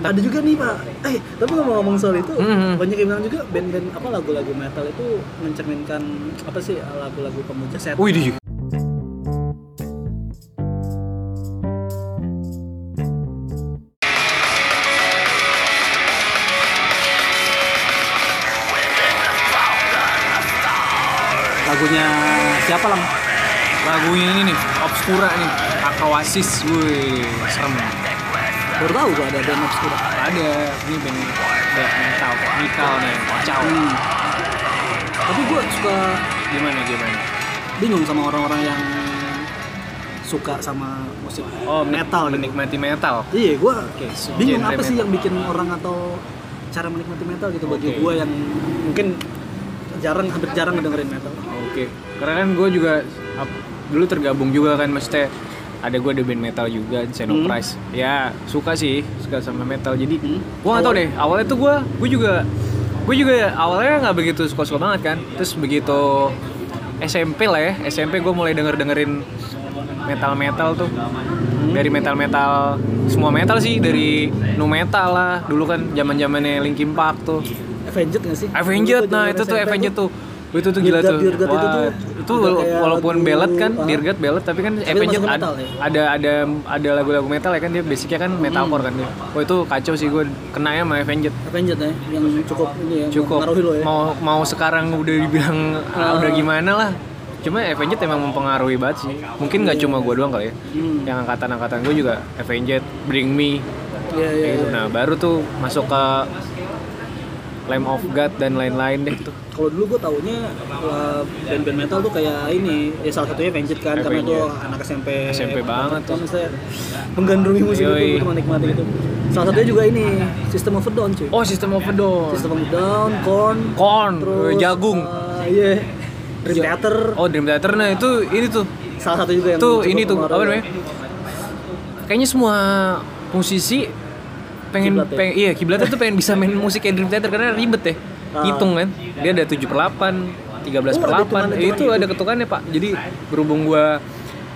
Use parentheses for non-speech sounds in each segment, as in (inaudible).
ada juga nih pak eh tapi ngomong-ngomong soal itu Mhm. banyak yang bilang juga band-band apa lagu-lagu metal itu mencerminkan apa sih lagu-lagu pemuja set Wih, di. lagunya siapa lang Lagunya ini nih, Obscura nih, Akawasis, wih, serem. Baru tahu gua ada band obscura Ada, ini band black metal, metal nih, kacau. Hmm. tapi gua suka Gimana, gimana? bingung sama orang-orang yang suka sama musik Oh, metal gitu. menikmati metal. iya gua Oke, bingung genre apa sih metal. yang bikin orang atau cara menikmati metal gitu bagi Oke. gua yang mungkin jarang hampir jarang ngedengerin metal Oke, karena kan gue juga dulu tergabung juga kan, maksudnya ada gue ada band metal juga, Hmm. Xeno Price. Ya suka sih, suka sama metal. Jadi Hmm. gue nggak tau deh. Awalnya tuh gue, gue juga, gue juga awalnya nggak begitu suka-suka banget kan. Terus begitu SMP lah ya, SMP gue mulai denger dengerin metal metal tuh. Dari metal metal, semua metal sih, dari nu metal lah. Dulu kan zaman zamannya Linkin Park tuh. Avenged nggak sih? Avenged, nah itu tuh Avenged tuh. Itu tuh gila Wah, tuh itu walaupun ballad kan, ah. Dear God ballad, tapi kan Avenged metal ya? ada ada ada lagu-lagu metal ya kan dia basicnya kan metalcore kan dia. Oh itu kacau sih gue kena ya sama Avenged. Avenged ya yang cukup ini ya Cukup lo ya mau mau sekarang udah dibilang ah, Ah. udah gimana lah. Cuma Avenged emang mempengaruhi banget sih. Mungkin nggak cuma gue doang kali ya. Hmm. Yang angkatan-angkatan gue juga Avenged, Bring Me, iya. kayak gitu. iya. Nah baru tuh masuk ke Lamb of God dan lain-lain deh tuh. Kalau dulu gue taunya uh, band-band metal tuh kayak ini ya salah satunya Avenged kan karena itu Avenged. anak SMP SMP banget tuh. saya menggandrungi musik Yoi. itu untuk menikmati gitu. Salah satunya juga ini System of a Down cuy. Oh System of a Down. System of a Down, Korn, Corn, terus jagung. uh, iya. Dream Ja- Theater Oh Dream Theater, nah itu ini tuh, salah satu juga yang tuh ini tuh apa namanya? Kayaknya semua musisi pengen, Kiblat ya? pengen iya kiblatnya tuh pengen bisa main musik kayak Dream Theater karena ribet ya, Ah. hitung kan, dia ada 7 per 8 13 Oh, per ada 8 hitungan-hitungan itu ada ketukannya pak, jadi berhubung gua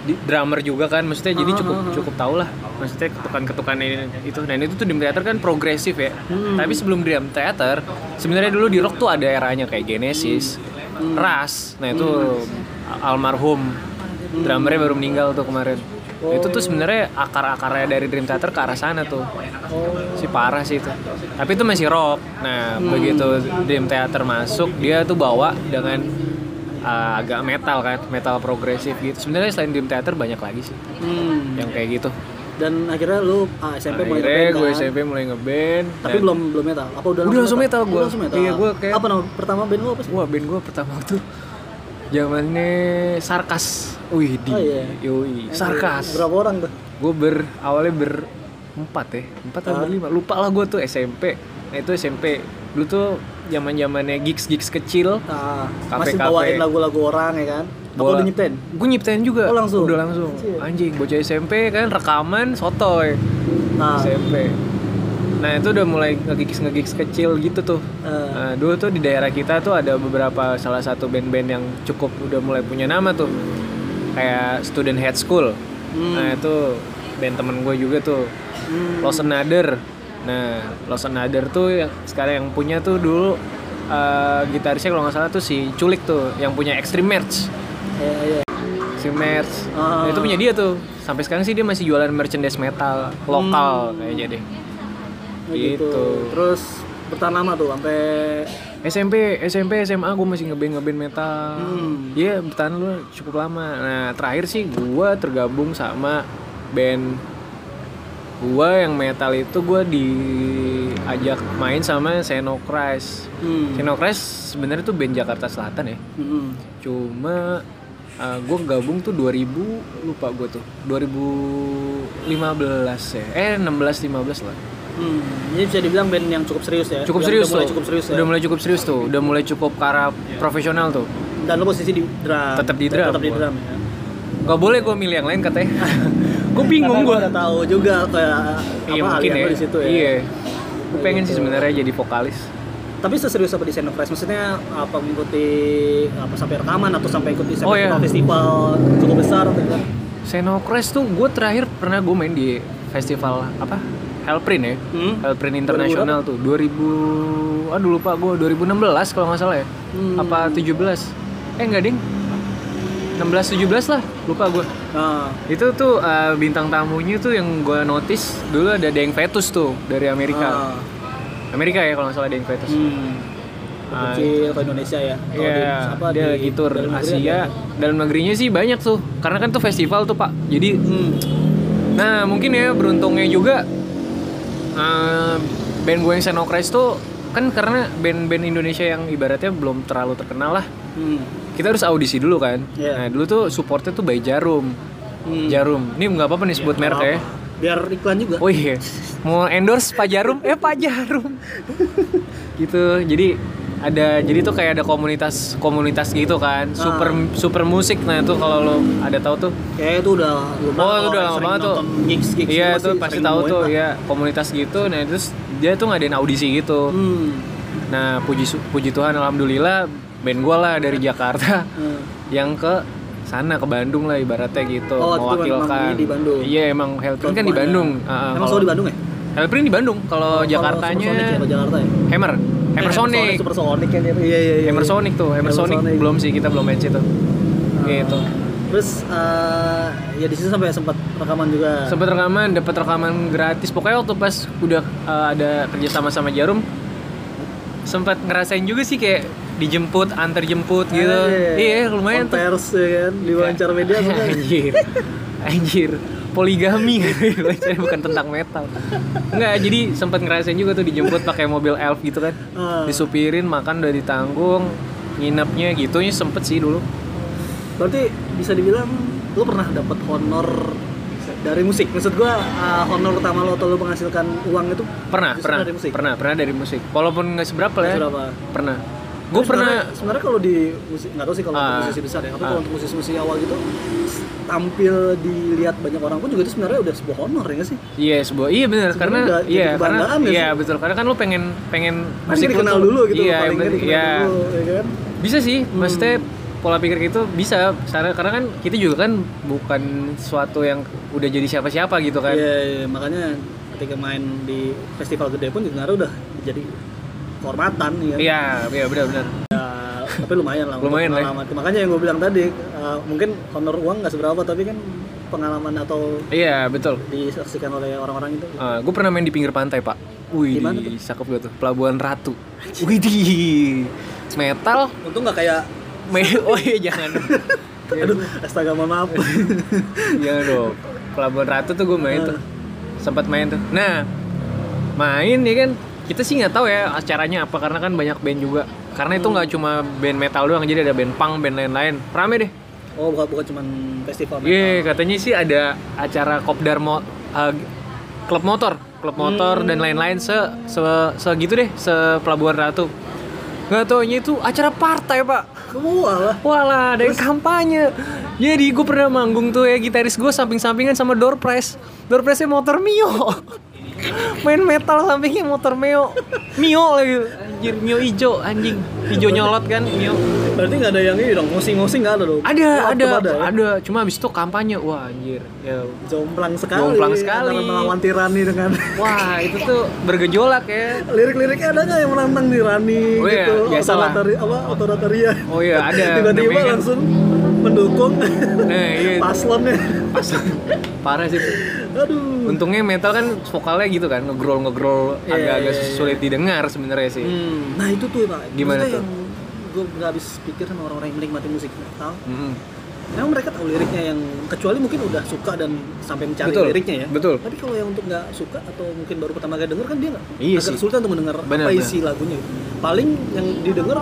di, drummer juga kan, maksudnya jadi Ah, cukup ah, cukup tau lah, maksudnya ketukan-ketukan ini itu, dan itu tuh Dream Theater kan progresif ya, Hmm. tapi sebelum Dream Theater, sebenarnya dulu di rock tuh ada eranya kayak Genesis, Hmm. Ras, nah itu almarhum drummernya baru meninggal tuh kemarin. Oh. Itu tuh sebenarnya akar-akarnya dari Dream Theater ke arah sana tuh. Oh. Si parah sih itu. Tapi itu masih rock. Nah, Hmm. begitu Dream Theater masuk, dia tuh bawa dengan uh, agak metal kan, metal progresif gitu. Sebenarnya selain Dream Theater banyak lagi sih Hmm. yang kayak gitu. Dan akhirnya lu ah, SMP mulai Akhirnya ngeband gue kan? SMP mulai ngeband. Tapi dan- belum belum metal. Apa udah, Udah langsung metal gua. Udah langsung metal. Iya, gua kayak- Apa nama pertama band lu apa sih? Wah, band gue pertama tuh zamannya Sarkas. Wih, di. Oh, iya. Yoi, Sarkas. Berapa orang tuh? gue ber awalnya berempat ya empat atau Ah. berlima lupa lah gue tuh SMP nah itu SMP dulu tuh zaman zamannya gigs gigs kecil Nah, Kafe- masih bawain lagu-lagu orang ya kan? Apa udah nyiptain? gue nyiptain juga Oh, langsung? udah langsung anjing bocah SMP kan rekaman sotoy Nah, SMP nah itu udah mulai ngegigs ngegigs kecil gitu tuh eh, Nah, dulu tuh di daerah kita tuh ada beberapa salah satu band-band yang cukup udah mulai punya nama tuh kayak Student Head School Hmm. nah itu band temen gue juga tuh hmm, Lost Another nah Lost Another tuh yang sekarang yang punya tuh dulu eh, gitarisnya kalau nggak salah tuh si Culik tuh yang punya Extreme Merch iya, iya. Extreme Merch Ah. Nah, itu punya dia tuh sampai sekarang sih dia masih jualan merchandise metal lokal kayaknya deh Oh, gitu. Gitu. Terus bertahan lama tuh sampai SMP, SMP, SMA gue masih ngeband ngeband metal. Hmm. Iya bertahan lu cukup lama. Nah terakhir sih gue tergabung sama band gue yang metal itu gue diajak main sama Senokrais. hmm. Senokrais sebenarnya tuh band Jakarta Selatan ya. hmm. Cuma gue gabung tuh 2000 lupa gue tuh 2015 ya. Eh 16 15 lah. Hmm. Ini bisa dibilang band yang cukup serius ya? Cukup Yang serius udah mulai tuh. cukup serius ya? Udah mulai cukup serius tuh. Udah mulai cukup ke arah profesional tuh. Dan lo posisi di drum? Tetap di drum Tetap di drum ya? Gak boleh gue milih yang lain katanya. (laughs) gue bingung gue. udah tahu juga kayak Iya apa mungkin ya. di situ ya. Iya. Gue pengen sih sebenarnya jadi vokalis. Tapi seserius apa di Senopres? Maksudnya apa mengikuti apa sampai rekaman atau sampai ikuti Oh, iya. festival cukup besar atau gimana? Senokres tuh gue terakhir pernah gue main di festival apa? Hellprint ya. Hmm. Hellprint International tuh 2000 aduh lupa gue 2016 kalau nggak salah ya. Hmm. Apa 17? Eh enggak ding. 16 17 lah, lupa gue. Nah, Itu tuh eh, bintang tamunya tuh yang gue notice dulu ada Deng Fetus tuh dari Amerika. ah, Amerika ya kalau nggak salah Deng Fetus. hmm. Ah, Kecil ke Indonesia ya. Kalau di- Iya, apa, dia di gitu dalam Asia. ada. Dalam negerinya sih banyak tuh. Karena kan tuh festival tuh, Pak. Jadi Hmm. Nah mungkin ya beruntungnya juga eh, band gue yang Senokres tuh kan karena band-band Indonesia yang ibaratnya belum terlalu terkenal lah Hmm. kita harus audisi dulu kan Iya. nah dulu tuh supportnya tuh by Jarum Hmm. Jarum ini nggak apa-apa nih sebut Ya, merek ya. Biar iklan juga. oh iya mau endorse Pak Jarum eh Pak Jarum (laughs) gitu jadi ada jadi tuh kayak ada komunitas komunitas gitu kan super Ah. super musik nah itu kalau lo ada tahu tuh Kayak itu udah lumayan Oh, itu udah lama sering banget tuh. Iya tuh pasti tahu tuh lah. ya komunitas gitu. Nah terus dia tuh ngadain audisi gitu. Hmm. Nah puji puji Tuhan alhamdulillah band gua lah dari Jakarta Hmm. (laughs) yang ke sana ke Bandung lah ibaratnya gitu Oh, itu mewakilkan. emang di Bandung. Iya emang Hellprint kan di. Bandung. Ah, Emang kalau- selalu di Bandung ya? Hellprint di Bandung. Kalau Kalau Jakartanya ya, Jakarta ya? Hammer, Hammer Eh, Sonic, Super Sonic kan dia. Iya iya iya. Hammer Sonic tuh, Hammer Hammer Sonic Sonic. belum sih kita belum match itu. Gitu. Terus eh, ya di situ sampai sempat rekaman juga. Sempet rekaman, dapat rekaman gratis. Pokoknya waktu pas udah uh, ada kerja sama sama Jarum, sempat ngerasain juga sih kayak dijemput, antar jemput gitu. Iya, lumayan tuh. Pers ya kan, di wawancara media. (laughs) Anjir, anjir, poligami bukan tentang metal. Enggak, jadi sempat ngerasain juga tuh dijemput pakai mobil elf gitu kan. Ah. Disupirin, makan udah ditanggung, nginepnya gitu nya sempet sih dulu. Berarti bisa dibilang lu pernah dapat honor dari musik. Maksud gua eh, honor utama lo atau lo menghasilkan uang itu Pernah, pernah, dari musik. pernah, pernah dari musik. Walaupun nggak seberapa lah ya. Berapa? Pernah. Gue pernah sebenarnya- kalau di musik nggak tahu sih kalau Ah. musisi besar ya tapi Ah. kalau untuk musisi-musisi awal gitu tampil dilihat banyak orang pun juga itu sebenarnya udah sebuah honor ya sih Iya sebuah iya benar karena iya karena ya iya sih? betul karena kan lu pengen pengen Kan musik dikenal dulu gitu iya paling bener, dikenal iya dulu ya kan bisa sih Hmm. maksudnya pola pikir itu bisa karena karena kan kita juga kan bukan suatu yang udah jadi siapa-siapa gitu kan Iya, iya, makanya ketika main di festival gede pun sebenarnya udah jadi kehormatan ya. iya iya benar-benar Ya, tapi lumayan lah. Lumayan lah. pengalaman. Makanya yang gue bilang tadi, uh, mungkin honor uang nggak seberapa, tapi kan pengalaman atau iya betul disaksikan oleh orang-orang itu. gue pernah main di pinggir pantai pak Wih, Di mana tuh? cakep gue tuh Pelabuhan Ratu. Wih, di metal. Untung nggak kayak, (laughs) oh iya jangan. (laughs) aduh, astaga mohon maaf. Jangan (laughs) dong. Pelabuhan Ratu tuh gue main tuh. Ah. Sempat main tuh. Nah, main ya kan. Kita sih nggak tahu ya acaranya apa karena kan banyak band juga. Karena itu nggak cuma band metal doang, jadi ada band punk, band lain-lain. Rame deh. oh, bukan bukan cuman festival. Iya, katanya sih ada acara kopdar mo uh, klub motor, klub motor dan lain-lain se, se segitu deh, se Pelabuhan Ratu. Nggak taunya itu acara partai pak. Wah lah. Walah, ada yang kampanye. Jadi gue pernah manggung tuh ya gitaris gue samping-sampingan sama door press. Door pressnya motor Mio. (laughs) (laughs) Main metal sampingnya motor Mio. Mio lagi. Anjir, Mio ijo anjing. Ijo nyolot kan Mio. Berarti nggak ada yang ini dong, ngosing-ngosing nggak ada dong? Ada, Wah, ada, ada, ya? Cuma abis itu kampanye. Wah, anjir. Ya. Jomplang sekali. Jomplang sekali. Melawan tirani dengan Wah, itu tuh bergejolak ya. lirik-liriknya ada nggak yang menantang tirani Oh iya, gitu? biasalah. Otoritari, apa? Otoritaria. Oh iya, ada. (laughs) Tiba-tiba kan- langsung mendukung Nah, iya. paslonnya. Pas. Parah sih. Aduh. Untungnya metal kan vokalnya gitu kan, ngegrol ngegrol Iya, agak-agak iya, iya. sulit didengar sebenarnya sih. Hmm, Nah itu tuh pak. Gimana Maksudnya tuh? yang gue nggak habis pikir sama orang-orang yang menikmati musik metal. Mm-mm. Memang mereka tahu liriknya yang kecuali mungkin udah suka dan sampai mencari Betul, liriknya ya. betul. Tapi kalau yang untuk nggak suka atau mungkin baru pertama kali denger kan dia nggak Iya agak sih. kesulitan untuk mendengar Benar, apa isi lagunya. Paling yang didengar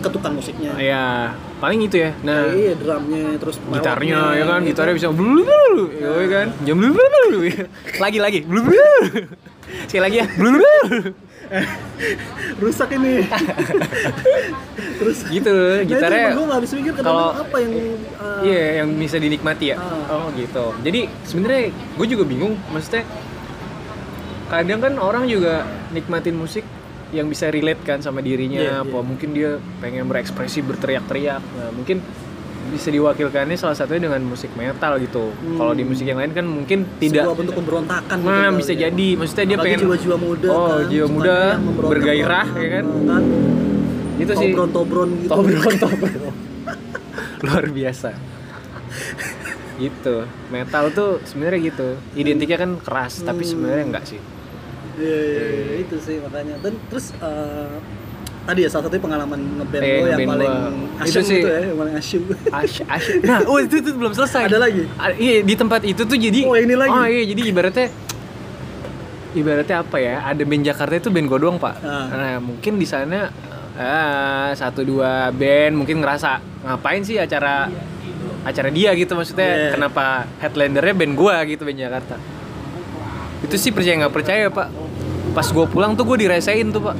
ketukan musiknya. Ya, paling itu ya. Nah, iya drumnya terus gitarnya ya kan, gitu. gitarnya bisa blulu blulu, ya kan. Jam blulu blulu. Lagi lagi blulu blulu. Sekali lagi ya, blulu blulu. rusak ini. (laughs) terus Gitu, gitarnya gue habis mikir kalau- apa yang uh, Iya, yang bisa dinikmati ya. Ah. Oh gitu. Jadi sebenarnya gue juga bingung, maksudnya kadang kan orang juga nikmatin musik yang bisa relate kan sama dirinya, Iya, apa iya. mungkin dia pengen berekspresi berteriak-teriak. Nah, mungkin bisa diwakilkannya salah satunya dengan musik metal gitu. Hmm. Kalau di musik yang lain kan mungkin tidak Sebuah bentuk pemberontakan gitu Nah, kali bisa ya. jadi. Maksudnya dia Apalagi pengen jiwa-jiwa muda Oh, kan, jiwa muda bergairah ya kan. kan Itu sih tobron tobron gitu Tobron tobron. (laughs) Luar biasa. gitu. Metal tuh sebenarnya gitu. Identiknya kan keras, tapi Hmm. sebenarnya enggak sih. Iya, iya, iya, itu sih makanya. Dan terus eh, tadi ya salah satu pengalaman ngeband Eh, lo yang ngeband paling gua. asyik Itu gitu ya, yang paling asyik. Asyik, asyik. Nah, oh itu tuh belum selesai. Ada lagi? A- iya, di tempat itu tuh jadi Oh, ini lagi? Oh, iya, jadi ibaratnya ibaratnya apa ya? Ada band Jakarta itu band gue doang, Pak. Ah. Nah, mungkin di sana ah, satu dua band mungkin ngerasa ngapain sih acara acara dia gitu maksudnya Yeah. kenapa headlinernya band gua gitu band Jakarta itu sih percaya nggak percaya pak pas gue pulang tuh gue dirasain tuh pak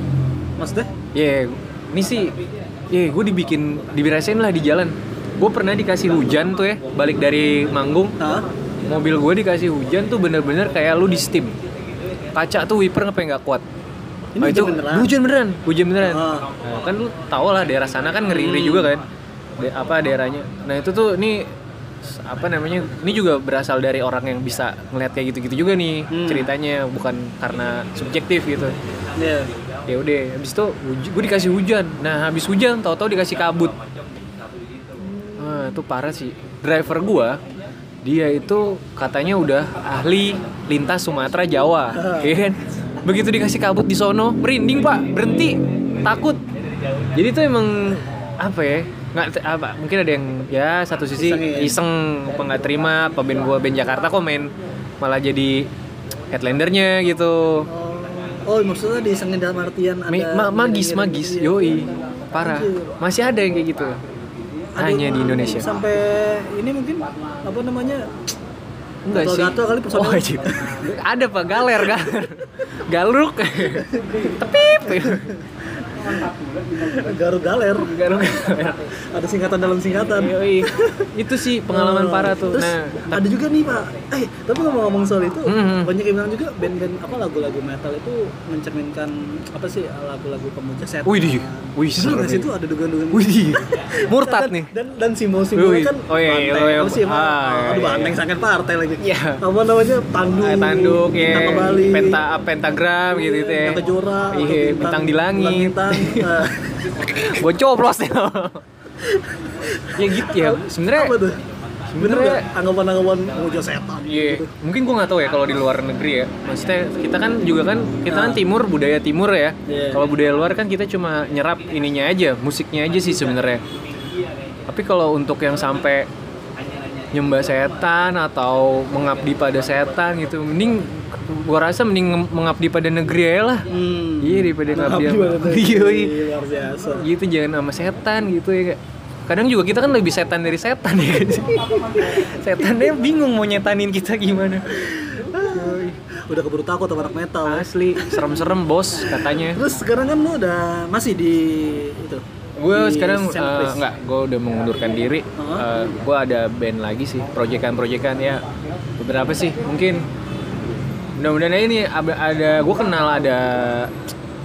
Maksudnya? Ya, ini sih, ya gue dibikin, dibirasain lah di jalan. Gue pernah dikasih hujan tuh ya, balik dari manggung. Hah? Mobil gue dikasih hujan tuh bener-bener kayak lu di steam. Kaca tuh wiper ngapain nggak kuat. Ini Nah, hujan beneran? Hujan beneran, hujan beneran. Ah. Nah, kan lu tau lah daerah sana kan ngeri-ngeri Hmm. juga kan. De- apa daerahnya. Nah itu tuh ini apa namanya ini juga berasal dari orang yang bisa ngeliat kayak gitu-gitu juga nih Hmm. ceritanya bukan karena subjektif gitu. Iya. ya udah habis itu gue dikasih hujan. Nah habis hujan tahu-tahu dikasih kabut. Ah itu parah sih. Driver gua dia itu katanya udah ahli lintas Sumatera Jawa (laughs) ya kan? Begitu dikasih kabut di sono merinding pak. Berhenti. Takut. Jadi itu emang apa ya nggak apa mungkin ada yang ya satu sisi Iseng ya? iseng apa nggak terima apa band gua band Jakarta kok main malah jadi headlindernya gitu. Oh, oh maksudnya disengin dalam artian ada ma- magis magis. Iya. yoi parah. Masih ada yang kayak gitu? Hanya di Indonesia. Sampai ini mungkin apa namanya? enggak sih. Gatal-gatal kali oh, anjir. ada pak. Galer galer. Galuk (laughs) tepip (laughs) (laughs) Garuk galer. galuk (laughs) Ada singkatan dalam singkatan. yoi itu sih pengalaman Oh, parah tuh Terus nah ada juga nih pak. Eh tapi ngomong-ngomong soal itu, Mhm. banyak yang bilang juga band-band apa lagu-lagu metal itu mencerminkan apa sih lagu-lagu pemuja setan. Wih, di. Wih, sih itu ada dugaan-dugaan. Wih, murtad nih. Dan dan simbol-simbolnya Wih. kan Oh, iya, iya, banteng. oh, iya. Emang? Ah, iya, Aduh iya. banteng sangat partai lagi. Iya. Apa namanya tanduk. Eh, tanduk ya penta pentagram gitu gitu ya kejora. atau iya bintang di langit (laughs) Nah, gue coplos ya ya gitu ya sebenarnya apa tuh? Bener Sebenarnya- anggapan-anggapan pemuja setan? Iya, gitu? mungkin gua nggak tahu ya kalau di luar negeri ya. Maksudnya kita kan juga kan kita kan timur budaya timur ya. Iya. Kalau budaya luar kan kita cuma nyerap ininya aja, musiknya aja sih sebenarnya. Tapi kalau untuk yang sampai nyembah setan atau mengabdi pada setan gitu, mending gua rasa mending mengabdi pada negeri aja lah. Hmm. Iya daripada ngabdi pada negeri, (laughs) Iya, iya. luar biasa. gitu jangan sama setan gitu ya Kak. kadang juga kita kan lebih setan dari setan ya kan (laughs) setannya bingung mau nyetanin kita gimana Udah keburu takut sama anak metal. asli serem-serem bos katanya Terus sekarang kan lu udah masih di itu. gue sekarang eh, Chris. enggak gue udah mengundurkan diri Hah? gue ada band lagi sih proyekan-proyekan ya beberapa sih mungkin mudah-mudahan nih ada, ada gue kenal ada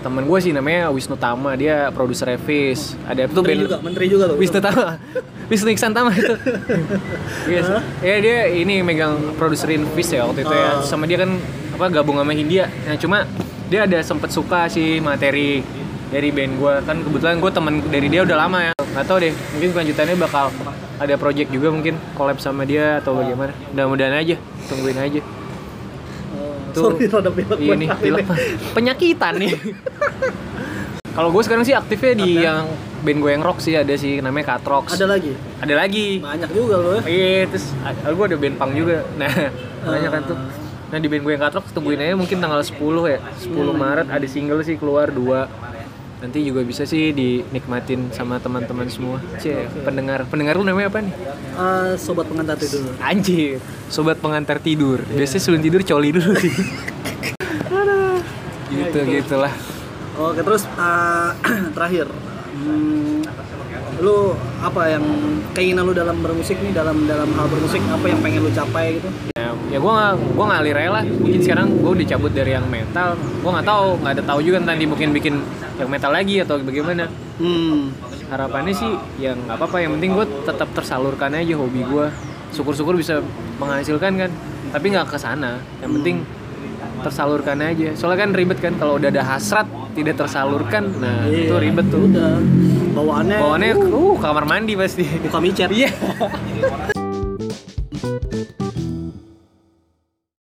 temen gue sih namanya Wisnu Tama. Dia produser Revis ada tuh Menteri band juga, menteri juga tuh. Wisnu Tama. (laughs) Wisnu Iksan Tama itu. (laughs) Yes. ya dia ini megang produserin Fish ya waktu itu ya. Ah. sama dia kan apa gabung sama Hindia. Nah cuma dia ada sempet suka sih materi dari band gue kan kebetulan gue temen dari dia udah lama ya. Nggak tahu deh mungkin kelanjutannya bakal ada project juga mungkin collab sama dia atau bagaimana. Mudah-mudahan aja tungguin aja Tuh, sorry rada pilek ini penyakitan nih. (laughs) Kalau gue sekarang sih aktifnya di yang band gue yang rock sih ada sih namanya Katrox. Ada lagi? ada lagi. Banyak juga loh ya. iya terus ada gue ada band punk juga. Nah banyak kan tuh. Nah di band gue yang Katrox tungguin aja mungkin tanggal 10 ya. 10 Maret ada single sih keluar dua nanti juga bisa sih dinikmatin sama teman-teman semua Cie, pendengar pendengar lu namanya apa nih Eh, sobat pengantar dulu. Anjir, sobat pengantar tidur. Biasanya sebelum tidur coli dulu sih. (laughs) gitu gitulah. Oke, terus eh, (clears throat) terakhir. Hmm, lu apa yang keinginan lu dalam bermusik nih dalam dalam hal bermusik apa yang pengen lu capai gitu? Ya, gue gak, gua ngalir aja lah. Mungkin sekarang gue udah cabut dari yang metal. Gue nggak tahu, nggak ada tahu juga nanti mungkin bikin yang metal lagi atau bagaimana. Hmm. harapannya sih yang nggak apa-apa. Yang penting gue tetap tersalurkan aja hobi gue syukur-syukur bisa menghasilkan kan? Tapi nggak ke sana. Yang penting tersalurkan aja. Soalnya kan ribet kan? Kalau udah ada hasrat tidak tersalurkan nah Iya, itu ribet tuh. Udah. Bawaannya bawaannya uh, uh kamar mandi pasti. Buka micet. Iya (laughs)